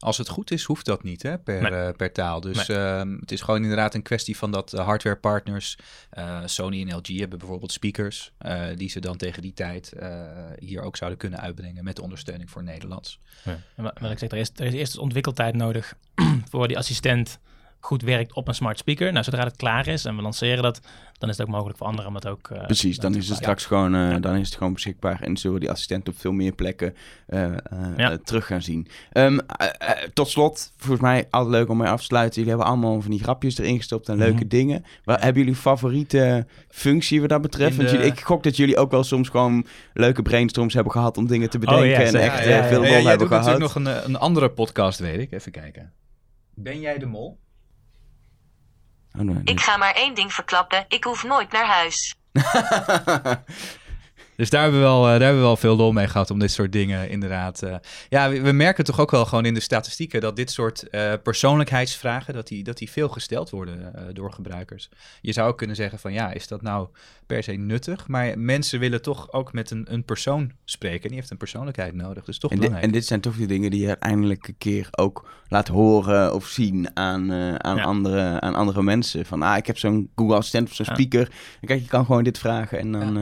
Als het goed is, hoeft dat niet hè, per, Nee. eh, per taal. Dus ehm, het is gewoon inderdaad een kwestie van dat uh, hardwarepartners, uh, Sony en LG hebben bijvoorbeeld speakers, uh, die ze dan tegen die tijd uh, hier ook zouden kunnen uitbrengen met ondersteuning voor Nederlands. Ja. En wat, wat ik zeg, er is, er is eerst ontwikkeltijd nodig [clears throat] voor die assistent goed werkt op een smart speaker. Nou, zodra het klaar is en we lanceren dat, dan is het ook mogelijk voor anderen om dat ook... eh, Precies, dan te is het straks gewoon, eh, dan is het gewoon beschikbaar en zullen die assistenten op veel meer plekken eh, Ja. terug gaan zien. Ehm, eh, eh, tot slot, volgens mij altijd leuk om mee af te sluiten. Jullie hebben allemaal van die grapjes erin gestopt en leuke Mhm. dingen. Waar, hebben jullie favoriete functie wat dat betreft? Want jullie, ik gok dat jullie ook wel soms gewoon leuke brainstorms hebben gehad om dingen te bedenken ja, en echt Ja, ja, ja. veel Ja, lol jij hebben doet gehad. natuurlijk nog een, een andere podcast, weet ik. Even kijken. Ben jij de mol? Oh, nee, nee. Ik ga maar één ding verklappen, ik hoef nooit naar huis. [laughs] Dus daar hebben, we wel, eh, daar hebben we wel veel lol mee gehad om dit soort dingen inderdaad. eh, ja, we, we merken toch ook wel gewoon in de statistieken dat dit soort eh, persoonlijkheidsvragen, dat die, dat die veel gesteld worden door gebruikers. Je zou ook kunnen zeggen van ja, is dat nou per se nuttig? Maar mensen willen toch ook met een, een persoon spreken. Die heeft een persoonlijkheid nodig, dus toch En, dit, belangrijk. en dit zijn toch die dingen die je uiteindelijk een keer ook laat horen of zien aan, aan, Ja. andere, aan andere mensen. Van, ah, ik heb zo'n Google Assistent of zo'n Ja. speaker. En kijk, je kan gewoon dit vragen en dan,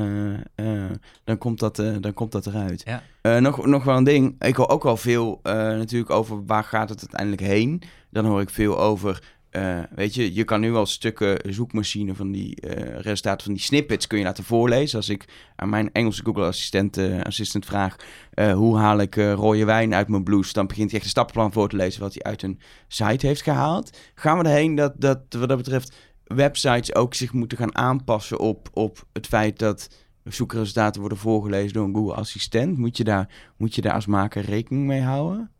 dan, komt, dat, eh, dan komt dat eruit. Ja. Eh, nog, nog wel een ding. Ik hoor ook wel veel eh, natuurlijk over waar gaat het uiteindelijk heen. Dan hoor ik veel over... weet je, je kan nu al stukken zoekmachine van die resultaten van die snippets kun je laten voorlezen. Als ik aan mijn Engelse Google Assistent, assistant vraag hoe haal ik rode wijn uit mijn blouse, dan begint hij echt een stappenplan voor te lezen wat hij uit een site heeft gehaald. Gaan we erheen dat, dat wat dat betreft websites ook zich moeten gaan aanpassen op, op het feit dat zoekresultaten worden voorgelezen door een Google Assistent? Moet je daar, moet je daar als maker rekening mee houden?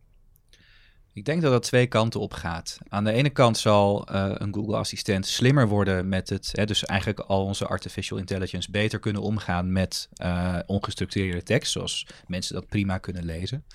Ik denk dat dat twee kanten op gaat. Aan de ene kant zal eh, een Google Assistent slimmer worden met het, hè, dus eigenlijk al onze artificial intelligence beter kunnen omgaan met eh, ongestructureerde tekst, zoals mensen dat prima kunnen lezen.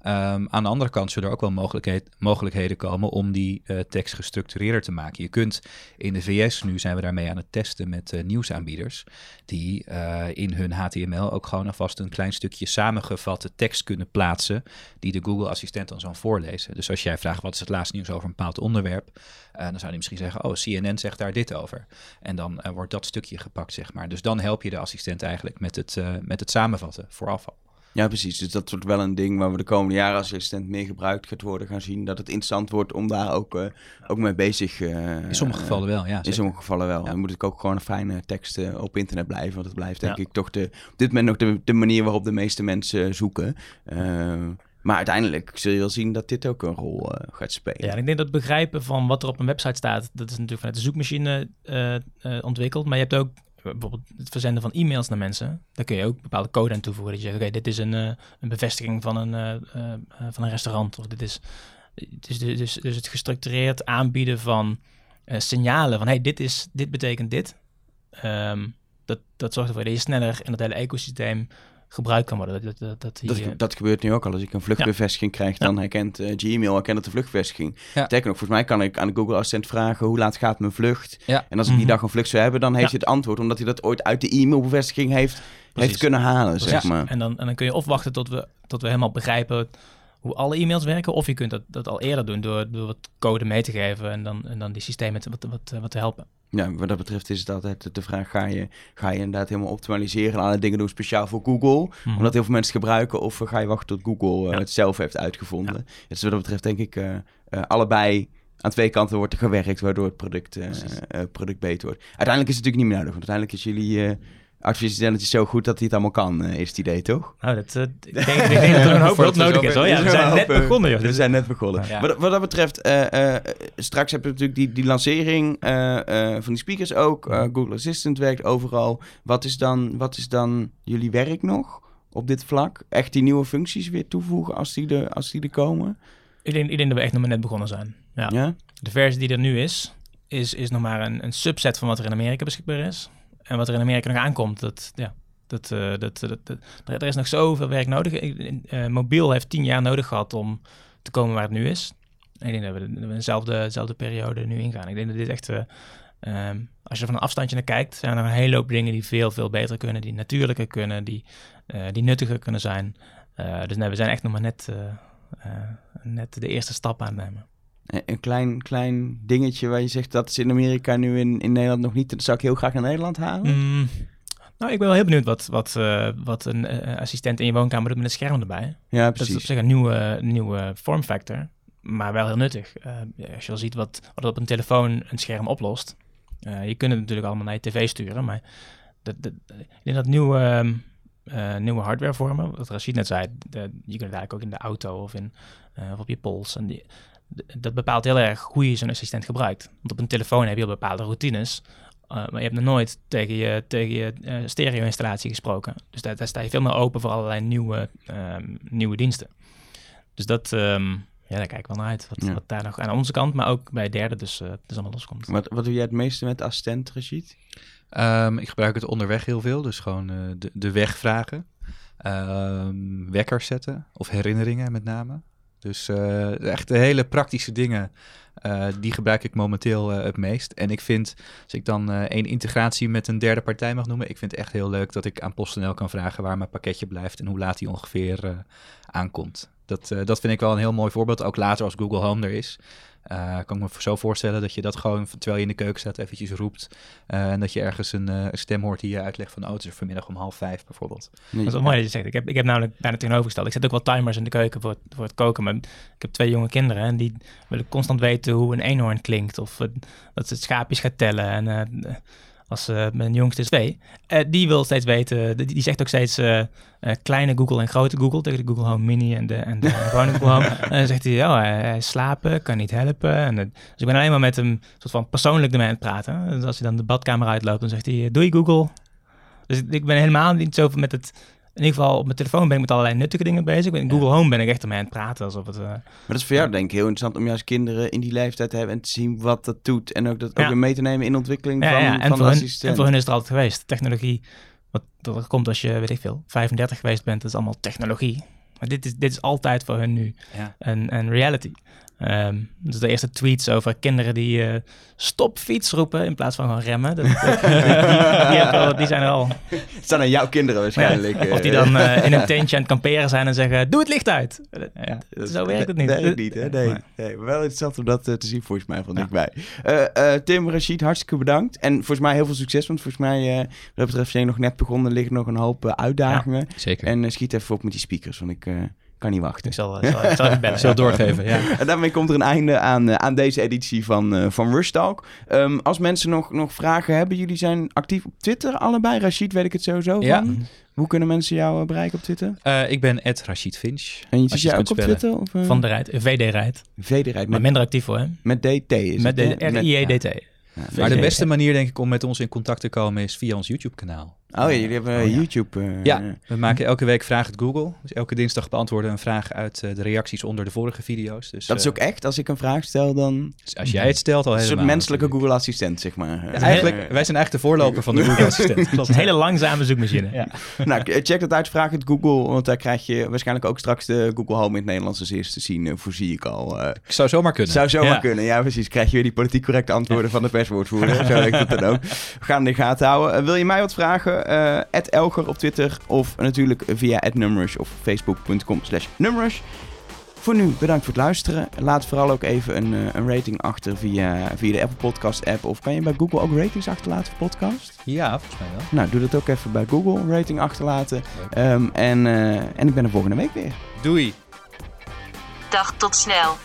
Ehm, aan de andere kant zullen er ook wel mogelijkheid, mogelijkheden komen om die eh, tekst gestructureerder te maken. Je kunt in de VS, nu zijn we daarmee aan het testen met eh, nieuwsaanbieders, die eh, in hun HTML ook gewoon alvast een klein stukje samengevatte tekst kunnen plaatsen, die de Google Assistent dan zal voorlezen. Dus als jij vraagt wat is het laatste nieuws over een bepaald onderwerp, dan zou hij misschien zeggen, oh, CNN zegt daar dit over. En dan wordt dat stukje gepakt, zeg maar. Dus dan help je de assistent eigenlijk met het, met het samenvatten vooraf. Ja, precies. Dus dat wordt wel een ding waar we de komende jaren als assistent meer gebruikt gaat worden gaan zien. Dat het interessant wordt om daar ook, eh, ook mee bezig uh, In sommige gevallen wel, ja. In sommige gevallen wel. Ja. Dan moet ik ook gewoon een fijne tekst uh, op internet blijven. Want het blijft denk Ja. ik toch de, op dit moment nog de, de manier waarop de meeste mensen zoeken. Uh, maar uiteindelijk zul je wel zien dat dit ook een rol uh, gaat spelen. Ja, en ik denk dat het begrijpen van wat er op een website staat, dat is natuurlijk vanuit de zoekmachine uh, ontwikkeld. Maar je hebt ook bijvoorbeeld het verzenden van e-mails naar mensen. Daar kun je ook bepaalde code aan toevoegen. Dat je zegt, oké, dit is een, uh, een bevestiging van een, uh, van een restaurant. Of dit is, dus, dus, dus het gestructureerd aanbieden van signalen. Van, hey, dit, is, dit betekent dit. Um, dat, dat zorgt ervoor dat je sneller in het hele ecosysteem gebruikt kan worden. Dat, dat, dat, dat, die, dat, gebeurt nu ook al. Als ik een vluchtbevestiging krijg, dan herkent uh, Gmail herkent het de vluchtbevestiging. Ja. Sterker nog, volgens mij kan ik aan de Google Assistent vragen hoe laat gaat mijn vlucht. En als ik die dag een vlucht zou hebben, dan heeft hij het antwoord, omdat hij dat ooit uit de e-mailbevestiging heeft, heeft kunnen halen, Precies. zeg maar. En dan, en dan kun je of wachten tot we, tot we helemaal begrijpen hoe alle e-mails werken, of je kunt dat, dat al eerder doen door, door wat code mee te geven en dan, en dan die systemen te, wat, wat, wat te helpen. Ja, wat dat betreft is het altijd de vraag, ga je, ga je inderdaad helemaal optimaliseren en allerlei dingen doen speciaal voor Google, mm-hmm. omdat heel veel mensen het gebruiken, of ga je wachten tot Google uh, ja. het zelf heeft uitgevonden. Ja. Dus wat dat betreft denk ik, uh, uh, allebei aan twee kanten wordt er gewerkt, waardoor het product, uh, product beter wordt. Uiteindelijk is het natuurlijk niet meer nodig, want uiteindelijk is jullie uh, artificial intelligence zo goed dat hij het allemaal kan, uh, is het idee, toch? Nou, dat, uh, ik, denk, ik denk dat er een hoop [laughs] wat nodig is, hoor. Ja, we zijn net begonnen, joh. We zijn net begonnen. Ja. Wat, wat dat betreft, uh, straks heb je natuurlijk die, die lancering van die speakers ook. Google Assistant werkt overal. Wat is, dan, wat is dan jullie werk nog op dit vlak? Echt die nieuwe functies weer toevoegen als die er, als die er komen? Ik denk, ik denk dat we echt nog maar net begonnen zijn. Ja. ja? De versie die er nu is, is, is nog maar een, een subset van wat er in Amerika beschikbaar is. En wat er in Amerika nog aankomt, dat, ja, dat, uh, dat, dat, er is nog zoveel werk nodig. Uh, mobiel heeft tien jaar nodig gehad om te komen waar het nu is. Ik denk dat we, dezelfde, dezelfde periode nu ingaan. Ik denk dat dit echt, uh, um, als je van een afstandje naar kijkt, zijn er een hele hoop dingen die veel, veel beter kunnen, die natuurlijker kunnen, die, die nuttiger kunnen zijn. dus nee, we zijn echt nog maar net, net de eerste stap aan het nemen een klein, klein dingetje waar je zegt dat is in Amerika nu in, in Nederland nog niet. Dat zou ik heel graag naar Nederland halen. Mm, nou, ik ben wel heel benieuwd wat, wat, uh, wat een uh, assistent in je woonkamer doet met een scherm erbij. Ja, precies. Dat is op zich een nieuwe, nieuwe vorm factor. maar wel heel nuttig. Uh, als je al ziet wat, wat op een telefoon een scherm oplost. Je kunt het natuurlijk allemaal naar je tv sturen, maar dat, dat, ik denk dat nieuwe, nieuwe hardwarevormen, wat Rashid net zei, de, je kunt het eigenlijk ook in de auto of, in, of op je pols. En die, dat bepaalt heel erg hoe je zo'n assistent gebruikt. Want op een telefoon heb je al bepaalde routines. Uh, maar je hebt nog nooit tegen je, tegen je uh, stereo-installatie gesproken. Dus daar, daar, sta je veel meer open voor allerlei nieuwe, um, nieuwe diensten. Dus dat, um, ja, daar kijk ik wel naar uit. Wat, Ja. wat daar nog aan onze kant, maar ook bij derde dus, uh, dus allemaal loskomt. Wat, wat doe jij het meeste met assistent, Rashid? Um, ik gebruik het onderweg heel veel, dus gewoon uh, de, de weg vragen. Um, wekkers zetten, of herinneringen met name. Dus uh, echt de hele praktische dingen, uh, die gebruik ik momenteel uh, het meest. En ik vind, als ik dan één integratie met een derde partij mag noemen, ik vind het echt heel leuk dat ik aan PostNL kan vragen waar mijn pakketje blijft en hoe laat hij ongeveer aankomt. Dat, dat vind ik wel een heel mooi voorbeeld, ook later als Google Home er is. Uh, kan ik me zo voorstellen dat je dat gewoon terwijl je in de keuken staat eventjes roept. Uh, en dat je ergens een, uh, een, stem hoort die je uitlegt van oh, het is vanmiddag om half vijf bijvoorbeeld. Dat is wel mooi dat je zegt. Ik heb, ik heb namelijk bijna tegenovergesteld. Ik zet ook wel timers in de keuken voor het, voor het koken. Maar ik heb twee jonge kinderen en die willen constant weten hoe een eenhoorn klinkt. Of dat ze het schaapjes gaat tellen. En als uh, mijn jongste is twee. Uh, die wil steeds weten, die, die zegt ook steeds uh, kleine Google en grote Google tegen de Google Home Mini en de, en de [laughs] gewone Google Home. En dan zegt hij, ja, hij slapen, kan niet helpen. En, dus ik ben alleen maar met hem soort van persoonlijk ermee aan het praten. Dus als hij dan de badkamer uitloopt, dan zegt hij, doei Google. Dus ik ben helemaal niet zo met het in ieder geval op mijn telefoon ben ik met allerlei nuttige dingen bezig. In Google Home ben ik echt ermee aan het praten. Alsof het, uh... Maar dat is voor jou denk ik heel interessant om juist kinderen in die leeftijd te hebben en te zien wat dat doet. En ook dat ook weer mee te nemen in de ontwikkeling van. En, van voor de hun, assistent. en voor hun is het altijd geweest. Technologie, wat dat er komt als je, weet ik veel, 35 geweest bent, dat is allemaal technologie. Maar dit is, dit is altijd voor hun nu ja. een, een reality. Um, dus de eerste tweets over kinderen die uh, stop fiets roepen in plaats van gewoon remmen. Dat, dat, [laughs] die, die, al, die, zijn er al. Het zijn aan jouw kinderen waarschijnlijk. Ja, of die dan uh, in een [laughs] tentje aan het kamperen zijn en zeggen, doe het licht uit. Ja, zo werkt het niet. Dat werkt niet, hè? Nee, nee. nee. Maar wel interessant om dat uh, te zien volgens mij van dichtbij. Uh, Tim, Rashid, hartstikke bedankt. En volgens mij heel veel succes, want volgens mij, wat dat betreft, zijn nog net begonnen. Er liggen nog een hoop uitdagingen. Ja, zeker. En schiet even op met die speakers, want ik kan niet wachten. Ik zal, zal, ik zal even bellen. Ik zal doorgeven, ja. [laughs] En daarmee komt er een einde aan, uh, aan deze editie van, uh, van Rush Talk. Um, als mensen nog, nog vragen hebben, jullie zijn actief op Twitter allebei. Rashid weet ik het sowieso ja. van. Hoe kunnen mensen jou bereiken op Twitter? Uh, ik ben Rashid Finch. En je zit jij ook op Twitter? Of, uh? Van de Rijt, VD Rijt. VD Rijt. Maar minder actief hoor. Met DT is met het, de R-I-E-D-T. Ja. Ja, maar de beste manier, denk ik, om met ons in contact te komen is via ons YouTube-kanaal. Oh ja, jullie hebben oh, ja. YouTube. Uh, ja, we maken elke week Vraag het Google. Dus elke dinsdag beantwoorden we een vraag uit uh, de reacties onder de vorige video's. Dus, dat is ook echt, als ik een vraag stel, dan... Dus als jij het stelt, al Een helemaal. soort menselijke Google-assistent, zeg maar. Ja, eigenlijk, wij zijn eigenlijk de voorloper van de Google-assistent. [laughs] Dat is een hele langzame zoekmachine. ja. nou, check dat uit, Vraag het Google, want daar krijg je waarschijnlijk ook straks de Google Home in het Nederlands als eerste te zien, voorzie ik al. Uh, zou zomaar kunnen. Zou zomaar ja. kunnen, ja precies. Krijg je weer die politiek correcte antwoorden van de perswoordvoerder. Zo lijkt het dan ook. [laughs] We gaan in de gaten houden. wil je mij wat vragen? Elger op Twitter of natuurlijk via @numrush of facebook.com slash numrush. Voor nu bedankt voor het luisteren. Laat vooral ook even een, uh, een rating achter via, via de Apple Podcast app. Of kan je bij Google ook ratings achterlaten voor podcast? Ja, volgens mij wel. Nou, doe dat ook even bij Google, rating achterlaten. Um, en, uh, en ik ben er volgende week weer. Doei. Dag tot snel.